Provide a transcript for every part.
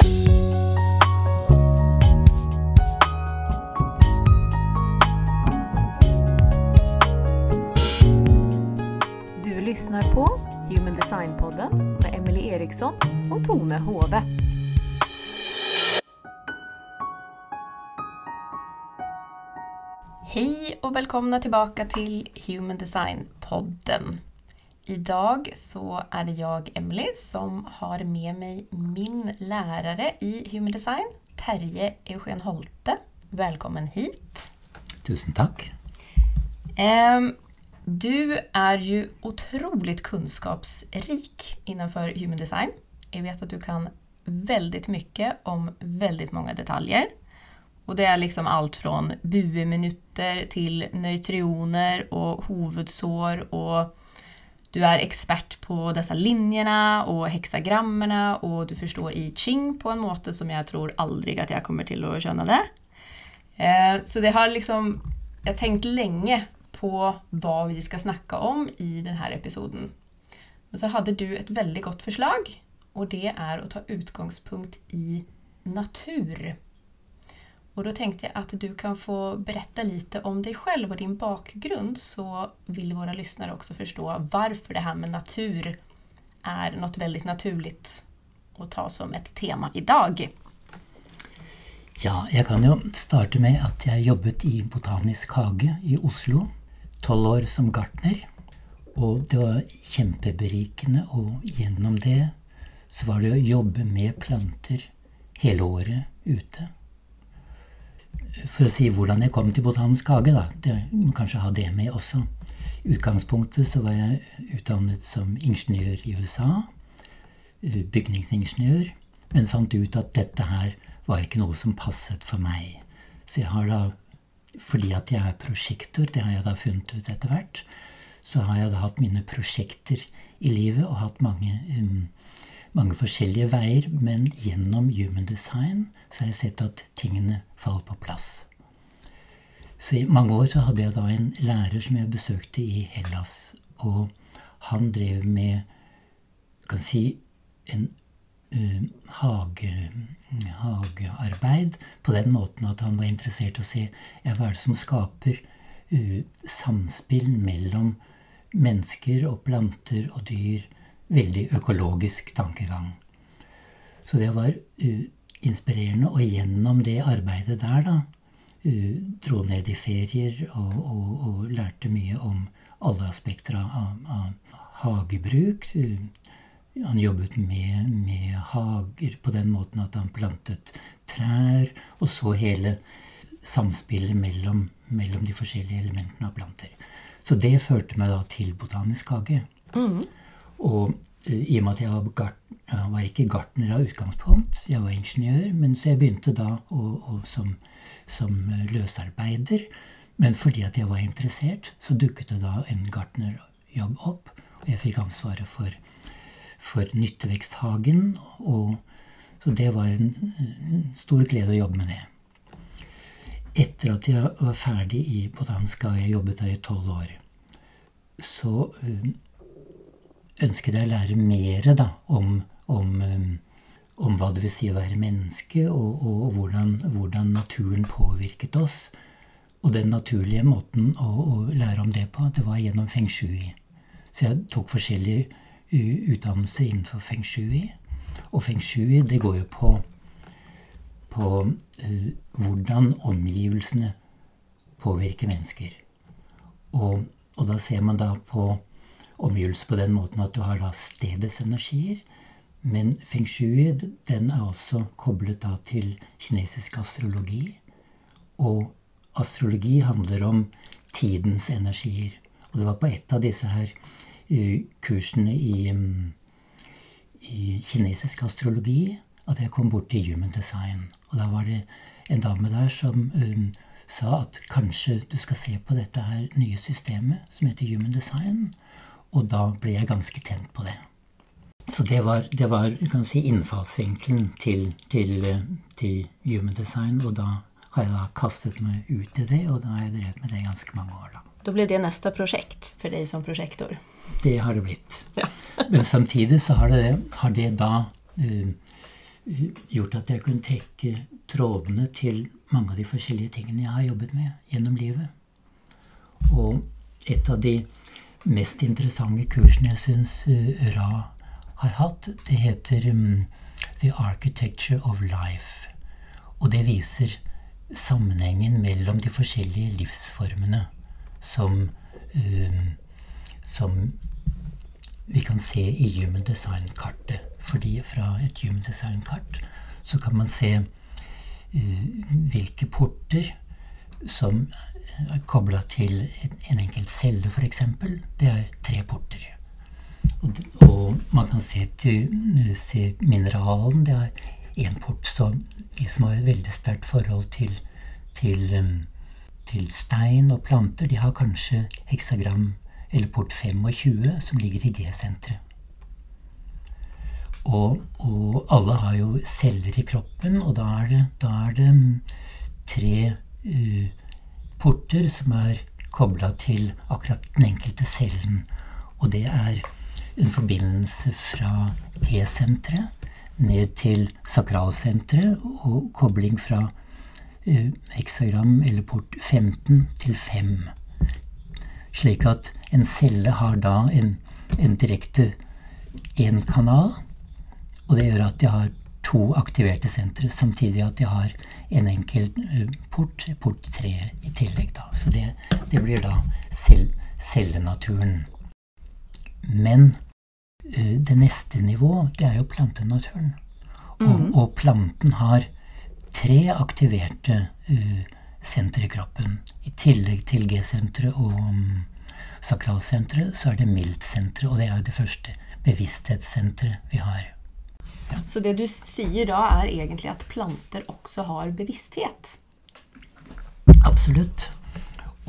Du lyssnar på Human Design-podden med Emily Eriksson och Tone Hove. Hej och välkomna tillbaka till Human Design-podden. Idag så är det jag, Emily, som har med mig min lärare i Human Design, Terje Eugen Holte. Välkommen hit! Tusen. Ehm, Du är ju otroligt kunskapsrik innanför Human Design. Jag vet att du kan väldigt mycket om väldigt många detaljer. Och det är liksom allt från bueminutter till neutrioner och huvudsår och du er ekspert på disse linjene og heksagrammene, og du forstår i Ching på en måte som jeg tror aldri at jeg kommer til å skjønne det. Eh, Så det har liksom, Jeg har tenkt lenge på hva vi skal snakke om i denne episoden. Men så hadde du et veldig godt forslag, og det er å ta utgangspunkt i natur. Og da tenkte jeg at du kan få berätta lite om deg selv og din bakgrund så vil våre lyssnare også forstå hvorfor det her med natur er noe veldig naturlig å ta som et tema i dag. Ja, jeg kan jo starte med at jeg jobbet i Botanisk hage i Oslo. Tolv år som gartner. Og det var kjempeberikende, og gjennom det så var det å jobbe med planter hele året ute. For å si hvordan jeg kom til Botanisk hage, da. Det må kanskje ha det med også. I utgangspunktet så var jeg utdannet som ingeniør i USA. eh, Bygningsingeniør. Men fant ut at dette her var ikke noe som passet for meg. Så jeg har da, fordi at jeg er prosjektor, det har jeg da funnet ut etter hvert, så har jeg da hatt mine prosjekter i livet og hatt mange, um, mange forskjellige veier. Men gjennom human design så har jeg sett at tingene faller på plass. Så i mange år så hadde jeg da en lærer som jeg besøkte i Hellas. Og han drev med kan si, en uh, hage, hagearbeid på den måten at han var interessert i å se ja, hva er det som skaper uh, samspill mellom mennesker og planter og dyr. Veldig økologisk tankegang. Så det var uh, inspirerende. Og gjennom det arbeidet der, da, uh, dro ned i ferier og, og, og lærte mye om alle aspekter av, av hagebruk. Uh, han jobbet med, med hager på den måten at han plantet trær, og så hele samspillet mellom, mellom de forskjellige elementene av planter. Så det førte meg da til Botanisk hage. Og eh, i og med at jeg var, gart, jeg var ikke gartner av utgangspunkt, jeg var ingeniør, men så jeg begynte da å, å, som, som eh, løsarbeider. Men fordi at jeg var interessert, så dukket det da en gartnerjobb opp. Og jeg fikk ansvaret for, for nytteveksthagen. Og, så det var en, stor glede å jobbe med det. Etter at jeg var ferdig i Botanisk og jeg jobbet der i tolv år, så ønsket jeg å lære mer da, om, om, um, om hva det vil si å være menneske, og, og, og hvordan, hvordan naturen påvirket oss. Og den naturlige måten å, å, lære om det på, det var gjennom feng shui. Så jeg tok forskjellige utdannelse innenfor feng shui. Og feng shui, det går jo på, på uh, hvordan omgivelsene påvirker mennesker. Og, og da ser man da på omgivelser på den måten at du har da stedets energier. Men feng shui den er også koblet da til kinesisk astrologi. Og astrologi handler om tidens energier. Og det var på et av disse her uh, kursene i, i kinesisk astrologi at jeg kom bort til human design. Og da var det en dame der som um, sa at kanskje du skal se på dette her nye systemet som heter human design. Og da ble jeg ganske tent på det. Så det var, det var kan si, innfallsvinkelen til, til, til human design. Og da har jeg da kastet meg ut i det, og da har jeg drevet med det i ganske mange år. da. Da ble det neste prosjekt for deg som prosjektor. Det har det blitt. Men samtidig så har det, har det da uh, gjort at jeg kunne trekke trådene til mange av de forskjellige tingene jeg har jobbet med gjennom livet. Og et av de mest interessante kursene jeg syns Ra har hatt, det heter um, The Architecture of Life. Og det viser sammenhengen mellom de forskjellige livsformene som, um, som vi kan se i Human Design-kartet. Fordi fra et Human Design-kart så kan man se uh, hvilke porter som er kobla til en enkelt celle, f.eks. Det er tre porter. Og, og, man kan se, til, se mineralen. Det er én port. Så de som har et veldig sterkt forhold til, til, um, til stein og planter, de har kanskje heksagram eller port 25, som ligger i G-senteret. Og, og, alle har jo celler i kroppen, og da er det, da er det um, tre uh, porter som er kobla til akkurat den enkelte cellen. Og det er en forbindelse fra T-senteret ned til sakralsenteret, og kobling fra uh, heksagram eller port 15 til 5. Slik at en celle har da en, en direkte én kanal, og det gjør at de har to aktiverte sentre, samtidig at de har en enkel uh, port, port 3 i tillegg. Da. Så det, det blir da cell, cellenaturen. Men uh, det neste nivå, det er jo plantenaturen. Mm. Og, og, planten har tre aktiverte uh, sentre i kroppen. I tillegg til G-senteret og um, sakralsenteret, så er det mildt-senteret. Og det er jo det første bevissthetssenteret vi har. Så det du sier da, er egentlig at planter også har bevissthet? Absolutt.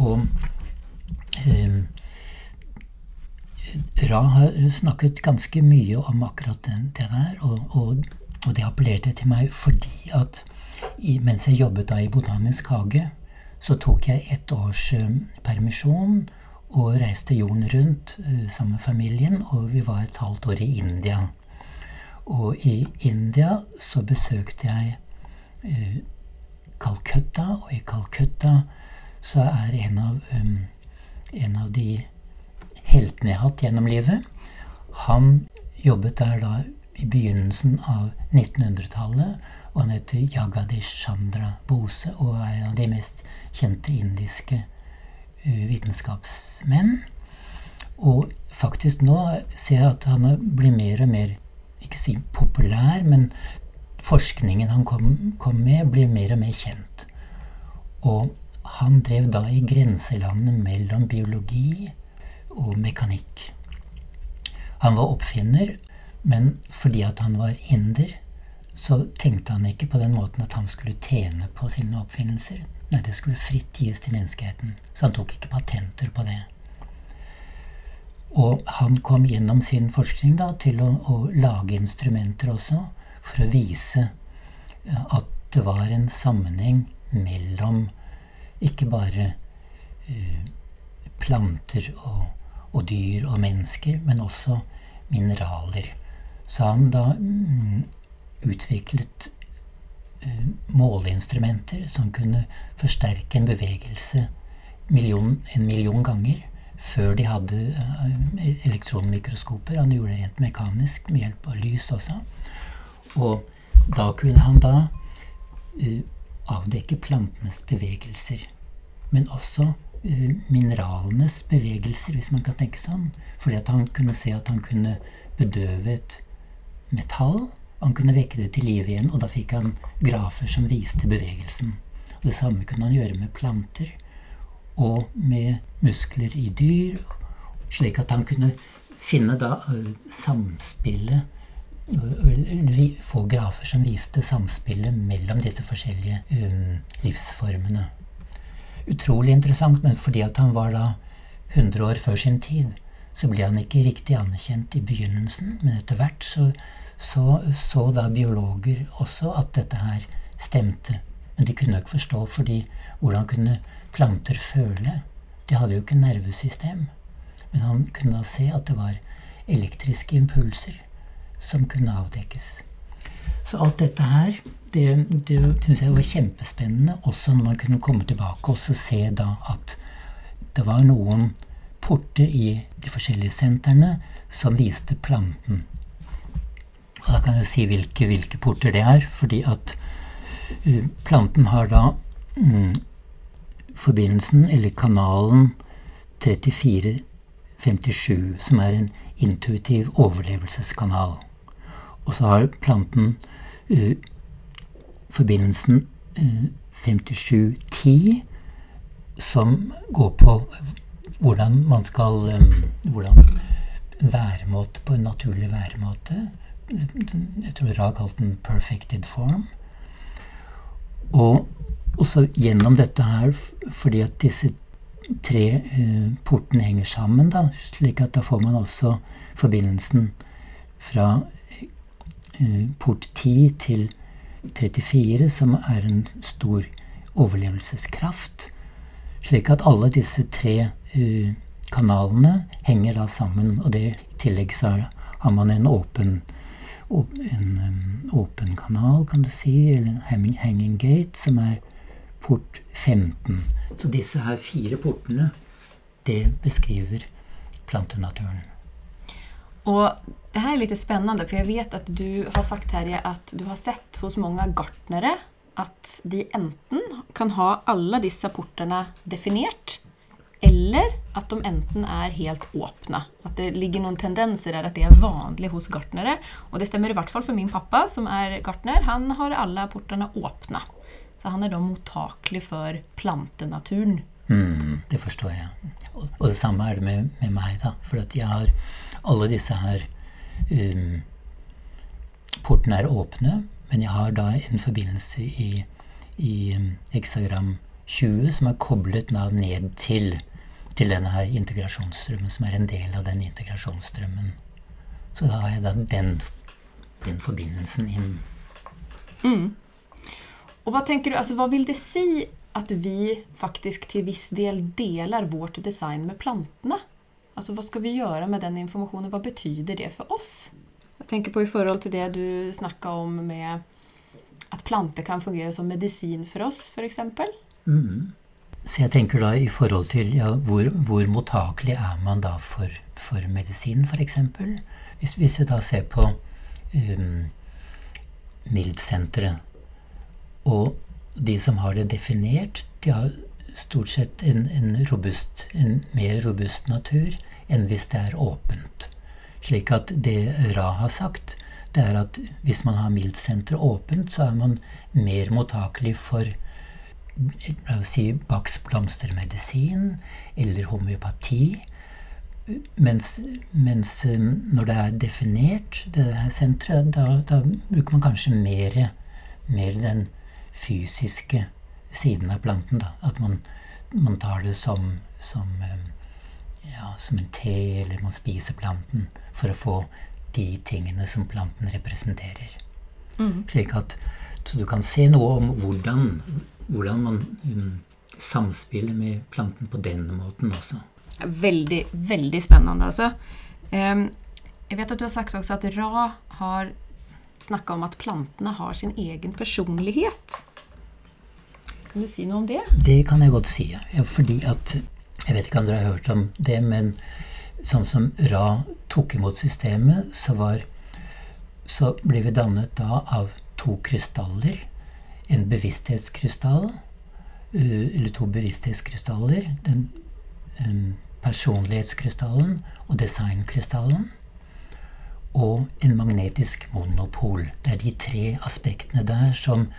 Og eh, Ra har snakket ganske mye om akkurat det der, og, og, og, det appellerte til meg fordi at i, mens jeg jobbet da i Botanisk hage, så tok jeg ett års eh, permisjon og reiste jorden rundt eh, sammen med familien, og vi var et halvt år i India. Og i India så besøkte jeg uh, Calcutta, og i Calcutta så er en av, um, en av de heltene jeg har hatt gjennom livet Han jobbet der da i begynnelsen av 1900-tallet, og han heter Jagadish Chandra Bose og er en av de mest kjente indiske uh, vitenskapsmenn. Og faktisk nå ser jeg at han blir mer og mer ikke si populær, men forskningen han kom, kom, med, blir mer og mer kjent. Og han drev da i grenselandet mellom biologi og mekanikk. Han var oppfinner, men fordi at han var inder, så tenkte han ikke på den måten at han skulle tjene på sine oppfinnelser. Nei, det skulle fritt gis til menneskeheten. Så han tok ikke patenter på det. Og han kom gjennom sin forskning da, til å, å lage instrumenter også, for å vise at det var en sammenheng mellom ikke bare uh, planter og, og, dyr og mennesker, men også mineraler. Så han da mm, utviklet uh, måleinstrumenter som kunne forsterke en bevegelse million, en million ganger før de hadde uh, elektronmikroskoper. Han gjorde det rent mekanisk med hjelp av lys også. Og da kunne han da uh, avdekke plantenes bevegelser. Men også uh, mineralenes bevegelser, hvis man kan tenke sånn. Fordi at han kunne se at han kunne bedøve et metall han kunne vekke det til liv igjen, og da fikk han grafer som viste bevegelsen. Og det samme kunne han gjøre med planter og med muskler i dyr, slik at han kunne finne da samspillet Få grafer som viste samspillet mellom disse forskjellige livsformene. Utrolig interessant, men fordi han var da 100 år før sin tid, så ble han ikke riktig anerkjent i begynnelsen, men etter hvert så så så da biologer også at dette her stemte. Men de kunne ikke forstå fordi hvordan kunne planter føle? De hadde jo ikke nervesystem. Men han kunne da se at det var elektriske impulser som kunne avdekkes. Så alt dette her, det, det syns jeg var kjempespennende, også når man kunne komme tilbake og se da at det var noen porter i de forskjellige sentrene som viste planten. Og da kan jeg si hvilke, hvilke porter det er, fordi at uh, planten har da um, forbindelsen, eller kanalen 3457, som er en intuitiv overlevelseskanal. Og så har planten uh, forbindelsen uh, 5710, som går på hvordan man skal um, Hvordan væremåte på en naturlig væremåte. Jeg tror Ra kalte den 'perfected form'. Og også gjennom dette her, fordi at disse tre uh, portene henger sammen, da, slik at da får man også forbindelsen fra uh, port 10 til 34, som er en stor overlevelseskraft. Slik at alle disse tre uh, kanalene henger da sammen, og det, i tillegg så har man en åpen en um, åpen kanal, kan du si, eller en hanging gate, som er port 15. Så disse her fire portene, det beskriver plantenaturen. Og det her er litt spennende, for jeg vet at du har sagt Terje, at du har sett hos mange gartnere at de enten kan ha alle disse portene definert, eller at de enten er helt åpne. At det ligger noen tendenser der at det er vanlig hos gartnere. Og det stemmer i hvert fall for min pappa, som er gartner. Han har alle portene åpne. Så han er da mottakelig for plantenaturen. Mm, det forstår jeg. Og, og, det samme er det med, med meg, da. For at jeg har alle disse her um, Portene er åpne, men jeg har da en forbindelse i, i um, heksagram 20 som er koblet da ned til til denne her integrasjonsstrømmen, som er en del av den integrasjonsstrømmen. Så da har jeg da den, den forbindelsen inn. Mm. Og hva tenker du, altså hva vil det si at vi faktisk til viss del deler vårt design med plantene? Altså Hva skal vi gjøre med den informasjonen? Hva betyr det for oss? Jeg tenker på i forhold til det du snakka om med at planter kan fungere som medisin for oss, f.eks. Mm. Så jeg tenker da i forhold til ja, hvor, hvor mottakelig er man da for, for medisin, f.eks.? Hvis, hvis vi da ser på um, MILD-senteret, og de som har det definert, de har stort sett en, en, robust, en mer robust natur enn hvis det er åpent. Slik at det Ra har sagt, det er at hvis man har MILD-senteret åpent, så er man mer mottakelig for la oss si Bachs blomstermedisin eller homeopati. Mens, mens, um, når det er definert, det her senteret, da, da bruker man kanskje mer, mer, den fysiske siden av planten. Da. At man, man tar det som, som, um, ja, som en te, eller man spiser planten for å få de tingene som planten representerer. Mm. Slik at så du kan se noe om hvordan hvordan man um, samspiller med planten på denne måten også. Veldig, veldig spennende, altså. Um, jeg vet at du har sagt også at Ra har snakka om at plantene har sin egen personlighet. Kan du si noe om det? Det kan jeg godt si. Ja, fordi at Jeg vet ikke om dere har hørt om det, men sånn som Ra tok imot systemet, så var Så ble vi dannet da av to krystaller en bevissthetskrystall, eh, eller to bevissthetskrystaller. Den um, personlighetskrystallen og designkrystallen. Og en magnetisk monopol. Det er de tre aspektene der som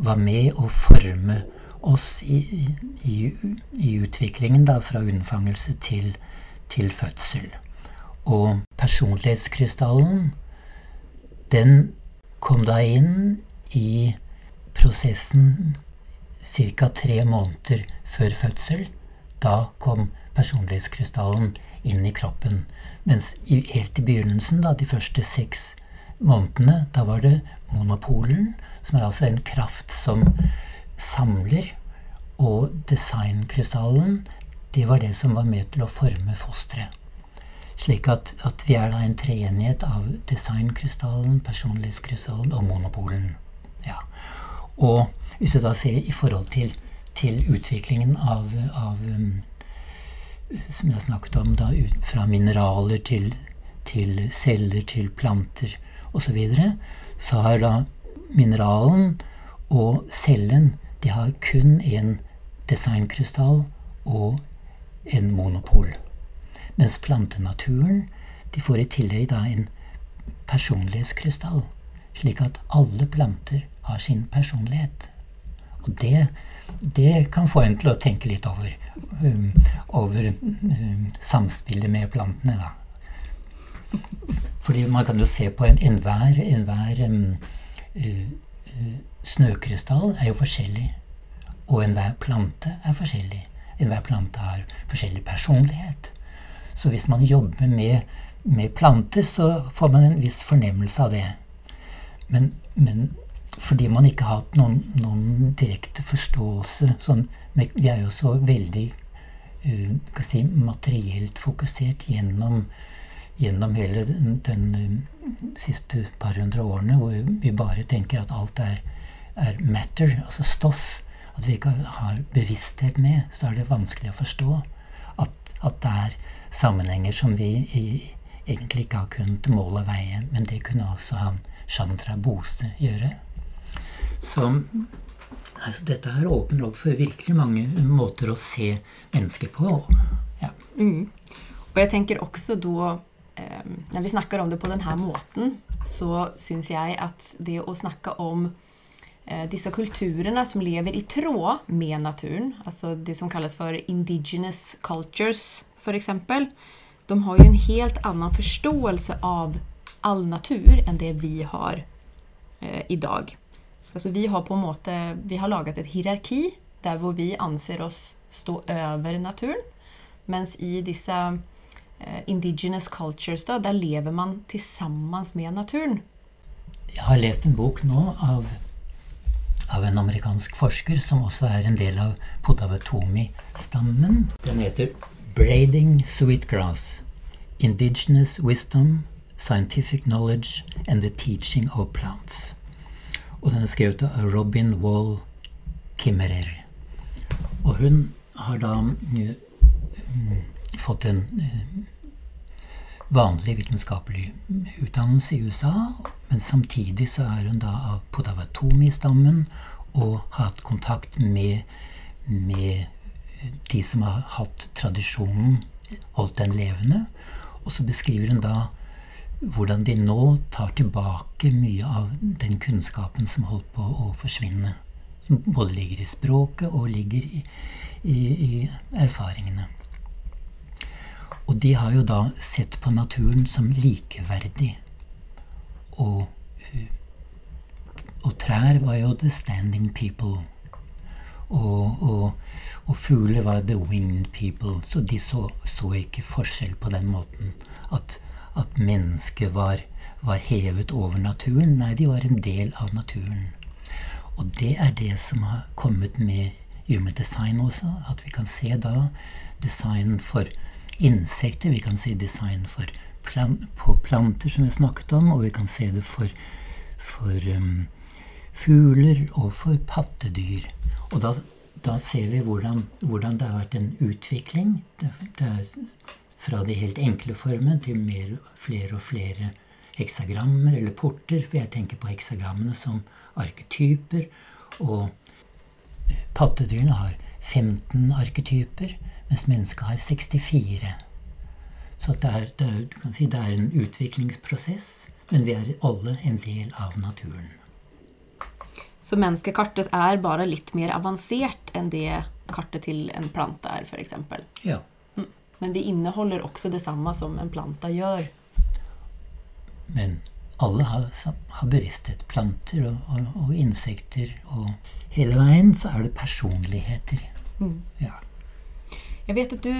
var med å forme oss i, i, i utviklingen da, fra unnfangelse til, til fødsel. Og personlighetskrystallen, den kom da inn i prosessen ca. tre måneder før fødsel. Da kom personlighetskrystallen inn i kroppen. Mens helt i begynnelsen, da, de første seks månedene, da var det monopolen, som er altså en kraft som samler. Og designkrystallen, det var det som var med til å forme fosteret. Slik at, at vi er da en treenighet av designkrystallen, personlighetskrystallen og monopolen. Ja. Og hvis du da ser i forhold til, til utviklingen av, av um, Som jeg snakket om, da, ut, fra mineraler til, til celler til planter osv., så, videre, så har da mineralen og cellen de har kun en designkrystall og en monopol. Mens plantenaturen de får i tillegg da en personlighetskrystall, slik at alle planter har sin personlighet. Og det, det kan få en til å tenke litt over, um, over um, samspillet med plantene, da. Fordi man kan jo se på enhver en, enhver um, uh, uh, snøkrystall er jo forskjellig. Og enhver plante er forskjellig. Enhver plante har forskjellig personlighet. Så hvis man jobber med, med planter, så får man en viss fornemmelse av det. Men, men fordi man ikke har hatt noen, noen direkte forståelse sånn, Vi er jo så veldig uh, si, materielt fokusert gjennom, gjennom hele den uh, siste par hundre årene, hvor vi bare tenker at alt er, er matter, altså stoff. At vi ikke har bevissthet med, så er det vanskelig å forstå at, at det er sammenhenger som vi i, egentlig ikke har kunnet måle og veie. Men det kunne altså han Chandra Bose gjøre. Så altså, dette her åpner opp for virkelig mange måter å se mennesker på. Ja. Mm. Og jeg tenker også da eh, Når vi snakker om det på denne måten, så syns jeg at det å snakke om eh, disse kulturene som lever i tråd med naturen, altså det som kalles for indigenous cultures, f.eks., de har jo en helt annen forståelse av all natur enn det vi har eh, i dag. Altså vi har på en måte vi har laget et hierarki der hvor vi anser oss stå over naturen. Mens i disse indigenous cultures, da, der lever man sammen med naturen. Jeg har lest en bok nå av, av en amerikansk forsker som også er en del av Potawatomi-stammen. Den heter 'Braiding Sweetgrass Indigenous Wisdom, Scientific Knowledge and the Teaching of Plants'. Og den er skrevet av Robin Wall Kimmerer. Og hun har da uh, fått en uh, vanlig vitenskapelig utdannelse i USA, men samtidig så er hun da av Potawatomi-stammen og har hatt kontakt med, med de som har hatt tradisjonen, holdt den levende. Og så beskriver hun da hvordan de nå tar tilbake mye av den kunnskapen som holdt på å forsvinne. Som både ligger i språket og ligger i, i, i erfaringene. Og de har jo da sett på naturen som likeverdig. Og, og trær var jo the standing people. Og, og, og fugler var the winged people. Så de så, så ikke forskjell på den måten. At at mennesket var, var, hevet over naturen. Nei, de var en del av naturen. Og det er det som har kommet med human design også. At vi kan se da design for insekter, vi kan se design plan på planter, som vi snakket om, og vi kan se det for, for um, fugler og for pattedyr. Og da, da ser vi hvordan, hvordan, det har vært en utvikling. Det, det fra de helt enkle formene til mer, flere og flere heksagrammer eller porter. For jeg tenker på heksagrammene som arketyper. Og eh, pattedyrene har 15 arketyper, mens mennesket har 64. Så det er, det, er, si, det er, en utviklingsprosess, men vi er alle en del av naturen. Så menneskekartet er bare litt mer avansert enn det kartet til en plante er, f.eks.? Ja. Men det inneholder også det samme som en planta gjør. Men alle har, har bevissthet. Planter og, og, og, insekter. Og hele veien så er det personligheter. Mm. Ja. Jeg vet at du,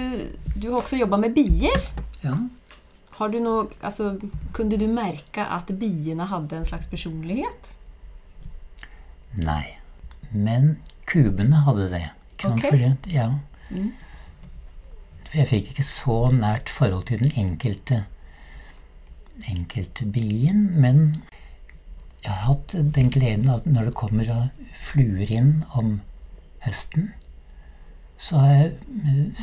du har også jobba med bier. Ja. Har du noe, altså, kunne du merke at biene hadde en slags personlighet? Nei. Men kubene hadde det. Ikke sant? Okay. For det, ja. Mm. jeg fikk ikke så nært forhold til den enkelte, enkelte bien, men jeg har hatt den gleden at når det kommer fluer inn om høsten, så har jeg,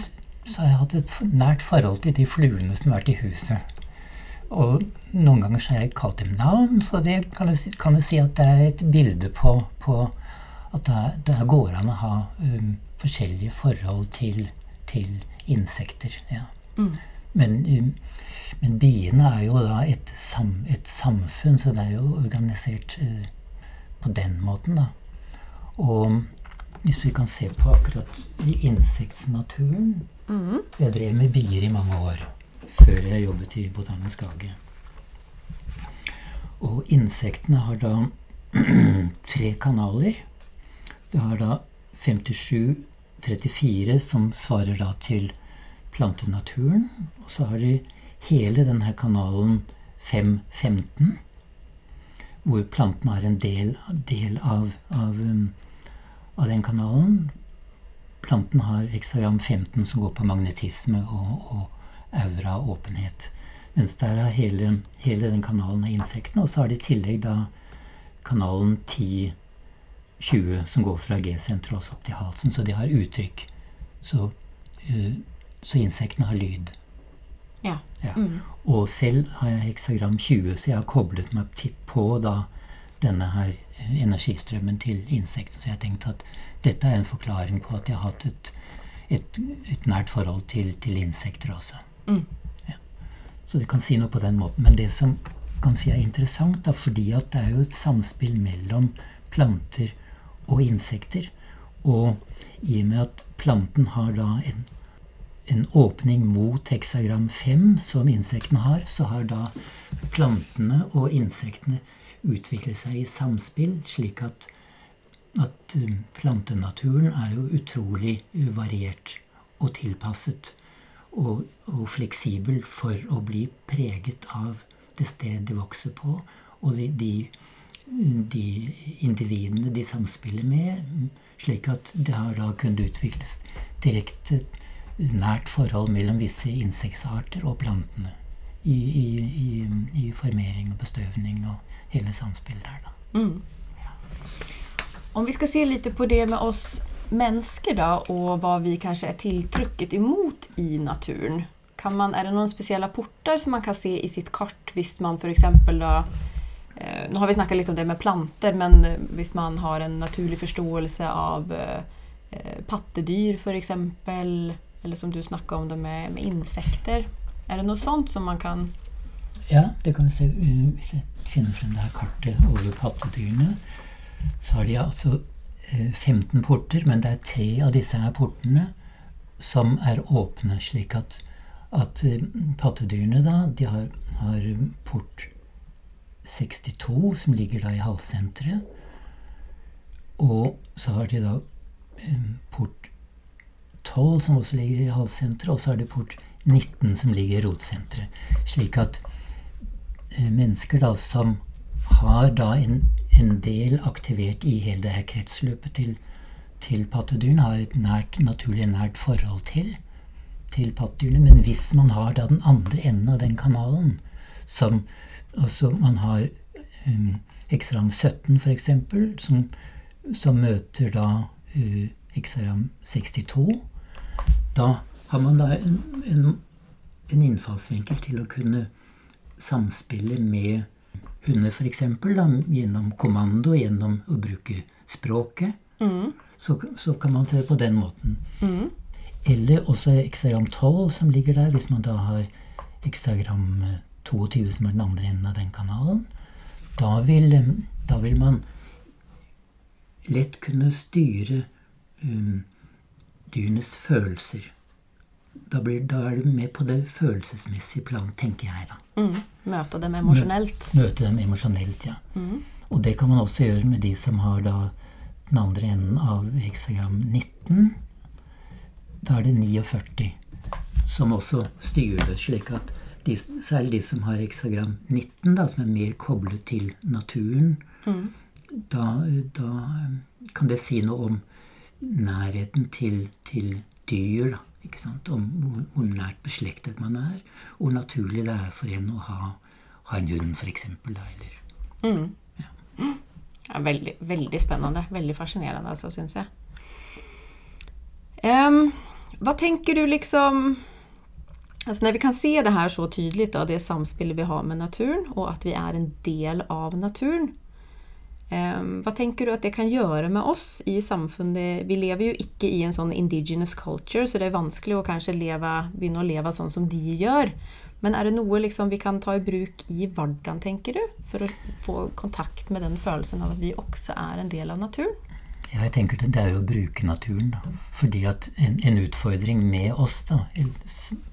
så har jeg hatt et nært forhold til de fluene som har vært i huset. Og noen ganger så har jeg kalt dem navn, så det kan du, kan du si at det er et bilde på, på at det, det, går an å ha um, forskjellige forhold til, til insekter. Ja. Mm. Men, um, men, biene er jo da et, sam, et, samfunn, så det er jo organisert uh, på den måten, da. Og hvis vi kan se på akkurat i insektnaturen mm. Jeg drev med bier i mange år før jeg jobbet i Botanisk hage. Og insektene har da tre kanaler. Det har da 57-34 som svarer da til plantenaturen. Og så har de hele denne kanalen 5-15, hvor plantene har en del, del av, av, um, av, den kanalen. Planten har heksagram 15 som går på magnetisme og, og aura og åpenhet. Mens der er hele, hele den kanalen av insektene. Og så har de i tillegg da kanalen 10-20 som går fra G-senteret også opp til halsen. Så de har uttrykk. Så, uh, så insektene har lyd. Ja. ja. Mm. Og selv har jeg heksagram 20, så jeg har koblet meg på da denne her energistrømmen til insekter. Så jeg tenkte at dette er en forklaring på at jeg har hatt et, et, et nært forhold til, til insekter også. Mm. Ja. Så det kan si noe på den måten. Men det som kan si er interessant, da, fordi at det er jo et samspill mellom planter og insekter. Og i og med at planten har da en, en åpning mot heksagram 5, som insektene har, så har da plantene og insektene utviklet seg i samspill, slik at, at um, plantenaturen er jo utrolig variert og tilpasset og, og, fleksibel for å bli preget av det stedet de vokser på, og de, de, de individene de samspiller med, slik at det har da kunnet utvikles direkte nært forhold mellom visse insektsarter og plantene. I, i, i, i formering og bestøvning og hele samspillet der, da. Mm. Om vi skal se litt på det med oss mennesker da, og hva vi kanskje er tiltrykket imot i naturen. Kan man, er det noen spesielle porter som man kan se i sitt kart hvis man f.eks. da eh, Nå har vi snakket litt om det med planter, men hvis man har en naturlig forståelse av eh, eh pattedyr f.eks., eller som du snakka om det med, med insekter. Er det noe sånt som man kan Ja, det kan vi se. Hvis jeg finner frem det her kartet over pattedyrene, så har de altså 15 eh, porter, men det er tre av disse her portene som er åpne, slik at, at eh, pattedyrene da, de har, har, port 62, som ligger da i halssenteret. Og så har de da port 12, som også ligger i halssenteret, og så er det port 19, som ligger i rotsenteret. Slik at uh, mennesker da som har da en en del aktivert i hele det her kretsløpet til, til pattedyrene, har et nært, naturlig nært forhold til, til pattedyrene. Men hvis man har da den andre enden av den kanalen, som altså man har um, Hexagram 17 f.eks., som, som møter da uh, Hexagram 62, da har man da en, en, en innfallsvinkel til å kunne samspille med hunder f.eks. Gjennom kommando, gjennom å bruke språket. Mm. Så, så, kan man se det på den måten. Mm. Eller også ekstragram 12 som ligger der, hvis man da har ekstragram 22 som er den andre enden av den kanalen. Da vil, da vil man lett kunne styre um, dyrenes følelser da, blir, da, er du med på det følelsesmessige plan, tenker jeg, da. Mm. Møte dem emosjonelt. Møte dem emosjonelt, ja. Mm. Og det kan man også gjøre med de som har da den andre enden av heksagram 19. Da er det 49 som også styrer det, slik at de, særlig de som har heksagram 19, da, som er mer koblet til naturen, mm. da, da, kan det si noe om nærheten til, til dyr, da Ikke sant? Om hvor, hvor nært beslektet man er, hvor naturlig det er for en å ha, ha en hund, f.eks. Eller Mm. Ja, veldig, veldig spennende. Veldig fascinerende, altså, syns jeg. Um, hva tenker du liksom Altså Når vi kan se det her så tydelig, da, det samspillet vi har med naturen, og at vi er en del av naturen Hva tenker du at det kan gjøre med oss i samfunnet? Vi lever jo ikke i en sånn indigenous culture, så det er vanskelig å kanskje leve, begynne å leve sånn som de gjør. Men er det noe liksom vi kan ta i bruk i hverdagen, tenker du? For å få kontakt med den følelsen av at vi også er en del av naturen? Ja, jeg tenker det, det er å bruke naturen. da. Fordi at en, en utfordring med oss da,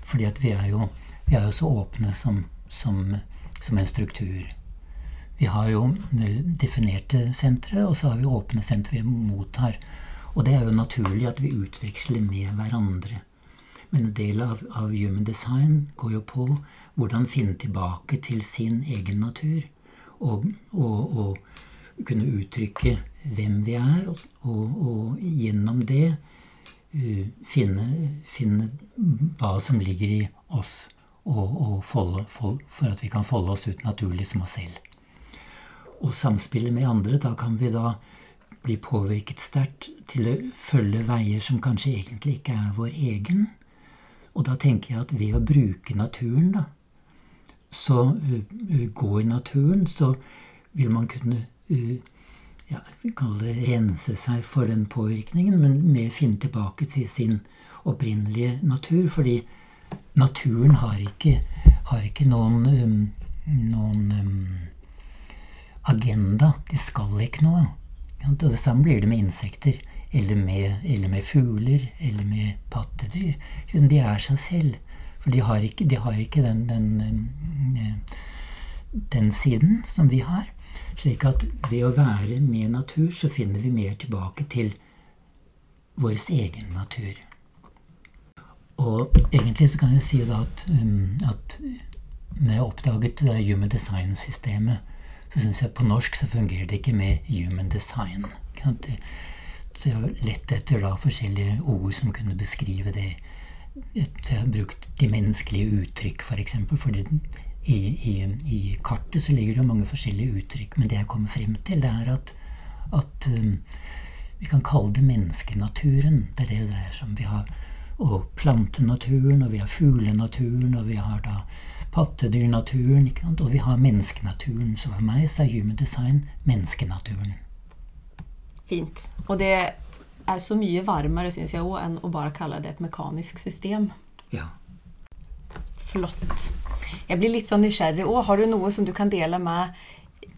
Fordi at vi er jo, vi er jo så åpne som, som, som en struktur. Vi har jo definerte sentre, og så har vi åpne sentre vi mottar. Og det er jo naturlig at vi utveksler med hverandre. Men en del av, av human design går jo på hvordan finne tilbake til sin egen natur. Og, og, og kunne uttrykke hvem vi er, og, og, gjennom det uh, finne, finne hva som ligger i oss, og, folde, fol- for at vi kan folde oss ut naturlig som oss selv. Og samspillet med andre, da kan vi da bli påvirket sterkt til å følge veier som kanskje egentlig ikke er vår egen. Og da tenker jeg at ved å bruke naturen, da, så uh, gå i naturen, så vil man kunne uh, ja, vi kaller det rense seg for den påvirkningen, men med finne tilbake til sin opprinnelige natur. Fordi naturen har ikke, har ikke noen, um, noen um, agenda. De skal ikke noe. Og det samme blir det med insekter. Eller med, eller med fugler. Eller med pattedyr. De er seg selv. For de har ikke, de har ikke den, den, eh, den siden som vi har. Slik at ved å være med natur, så finner vi mer tilbake til vår egen natur. Og egentlig så kan jeg si da at, um, at når jeg oppdaget det human design-systemet, så syns jeg på norsk så fungerer det ikke med human design. Så jeg har lett etter da forskjellige ord som kunne beskrive det. Så jeg har brukt de menneskelige uttrykk, f.eks. For eksempel, fordi i, i, i kartet så ligger det jo mange forskjellige uttrykk. Men det jeg kommer frem til, det er at, at um, vi kan kalle det menneskenaturen. Det er det det dreier seg om. Vi har og plantenaturen, og vi har fuglenaturen, og vi har da pattedyrnaturen, og vi har menneskenaturen. Så for meg så er human design menneskenaturen. Fint. Og det er så mye varmere, syns jeg òg, enn å bare kalle det et mekanisk system. Ja. Flott. Jeg blir litt sånn nysgjerrig òg. Har du noe som du kan dele med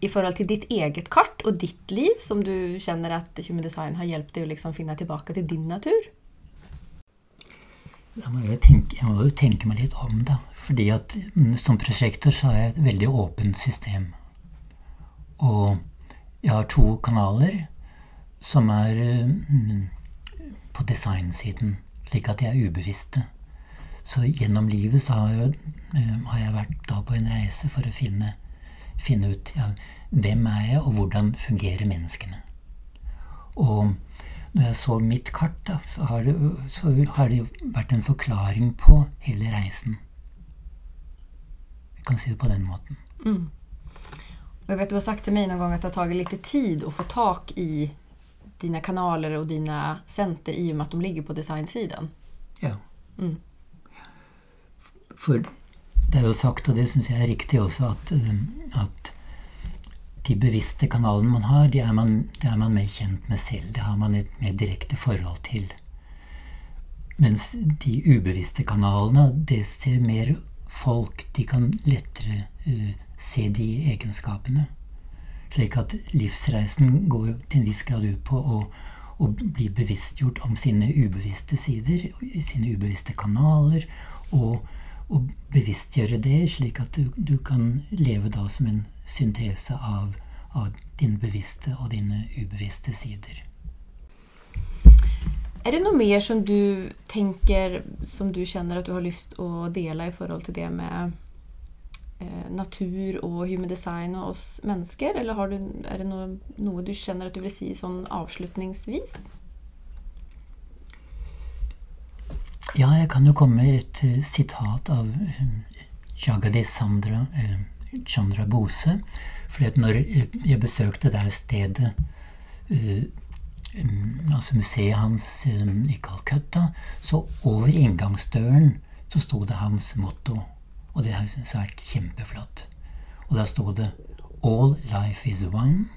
i forhold til ditt eget kart og ditt liv, som du kjenner at Human Design har hjulpet deg å liksom finne tilbake til din natur? Da må jeg, tenke, jeg må jo tenke meg litt om, da. Fordi at mm, som prosjektor så har jeg et veldig åpent system. Og jeg har to kanaler som er mm, på designsiden, slik at de er ubevisste. Så gjennom livet så har jeg, eh, har jeg vært på en reise for å finne, finne ut ja, hvem er jeg, og hvordan fungerer menneskene. Og når jeg så mitt kart, da, så har, det, så har det vært en forklaring på hele reisen. Vi kan si det på den måten. Og jeg vet Du har sagt til meg noen gang at det har tatt litt tid å få tak i dine kanaler og dine senter i og med at de ligger på designsiden. Ja. Mm. For det er jo sagt, og det syns jeg er riktig også, at, eh, at de bevisste kanalene man har, det er man, er man mer kjent med selv. Det har man et mer direkte forhold til. Mens de ubevisste kanalene, det ser mer folk. De kan lettere uh, se de egenskapene. Slik at livsreisen går til en viss grad ut på å, å bli bevisstgjort om sine ubevisste sider, sine ubevisste kanaler, og, og bevisstgjøre det, slik at du, du kan leve da som en syntese av, av dine bevisste og dine ubevisste sider. Er det noe mer som du tenker, som du kjenner at du har lyst å dele i forhold til det med eh, natur og human design og oss mennesker? Eller du, er det noe, noe du kjenner at du vil si sånn avslutningsvis? Ja, jeg kan jo komme med et uh, sitat av uh, Jagadish Sandra, uh, Chandra Bose. For når jeg besøkte det stedet um, altså museet hans um, i Calcutta, så over inngangsdøren så sto det hans motto. Og det har jeg syntes vært kjempeflott. Og da sto det All life is one.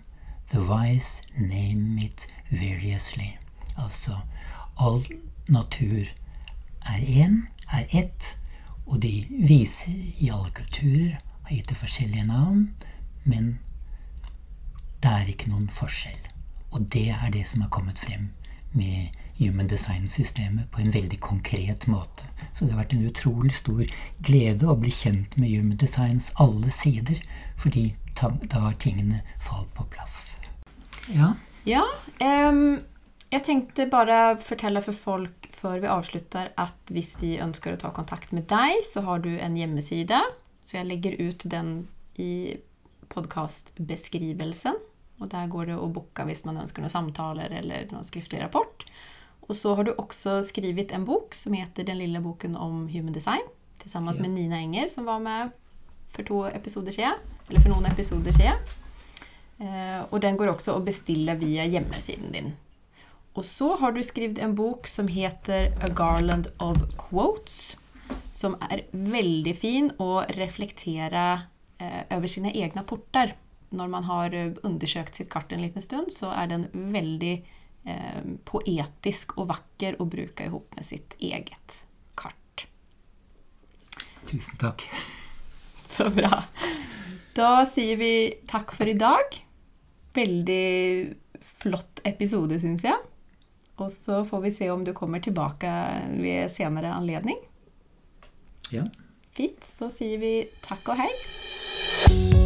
The wise name it variously. Altså all natur er én, er ett, og de vise i alle kulturer har gitt det forskjellige navn, men det er ikke noen forskjell. Og det er det som har kommet frem med Human Design-systemet på en veldig konkret måte. Så det har vært en utrolig stor glede å bli kjent med Human Designs alle sider, fordi da har tingene falt på plass. Ja. ja um, jeg tenkte bare fortelle for folk før vi avslutter at hvis de ønsker å ta kontakt med deg, så har du en hjemmeside. Så jeg legger ut den i podkastbeskrivelsen. Og der går det å booke hvis man ønsker noen samtaler eller noen skriftlig rapport. Og så har du også skrevet en bok som heter 'Den lille boken om human design'. Sammen ja. med Nina Enger, som var med for siden. Eller for noen episoder siden. Eh, og den går også å bestille via hjemmesiden din. Og så har du skrevet en bok som heter 'A Garland of Quotes'. Som er veldig fin å reflektere eh, over sine egne porter når man har eh, undersøkt sitt kart en liten stund, så er den veldig eh, poetisk og vakker å bruke ihop med sitt eget kart. Tusen takk. Så bra. Da sier vi takk for i dag. Veldig flott episode, syns jeg. Og så får vi se om du kommer tilbake ved senere anledning. Ja. Fint. Så sier vi takk og hei.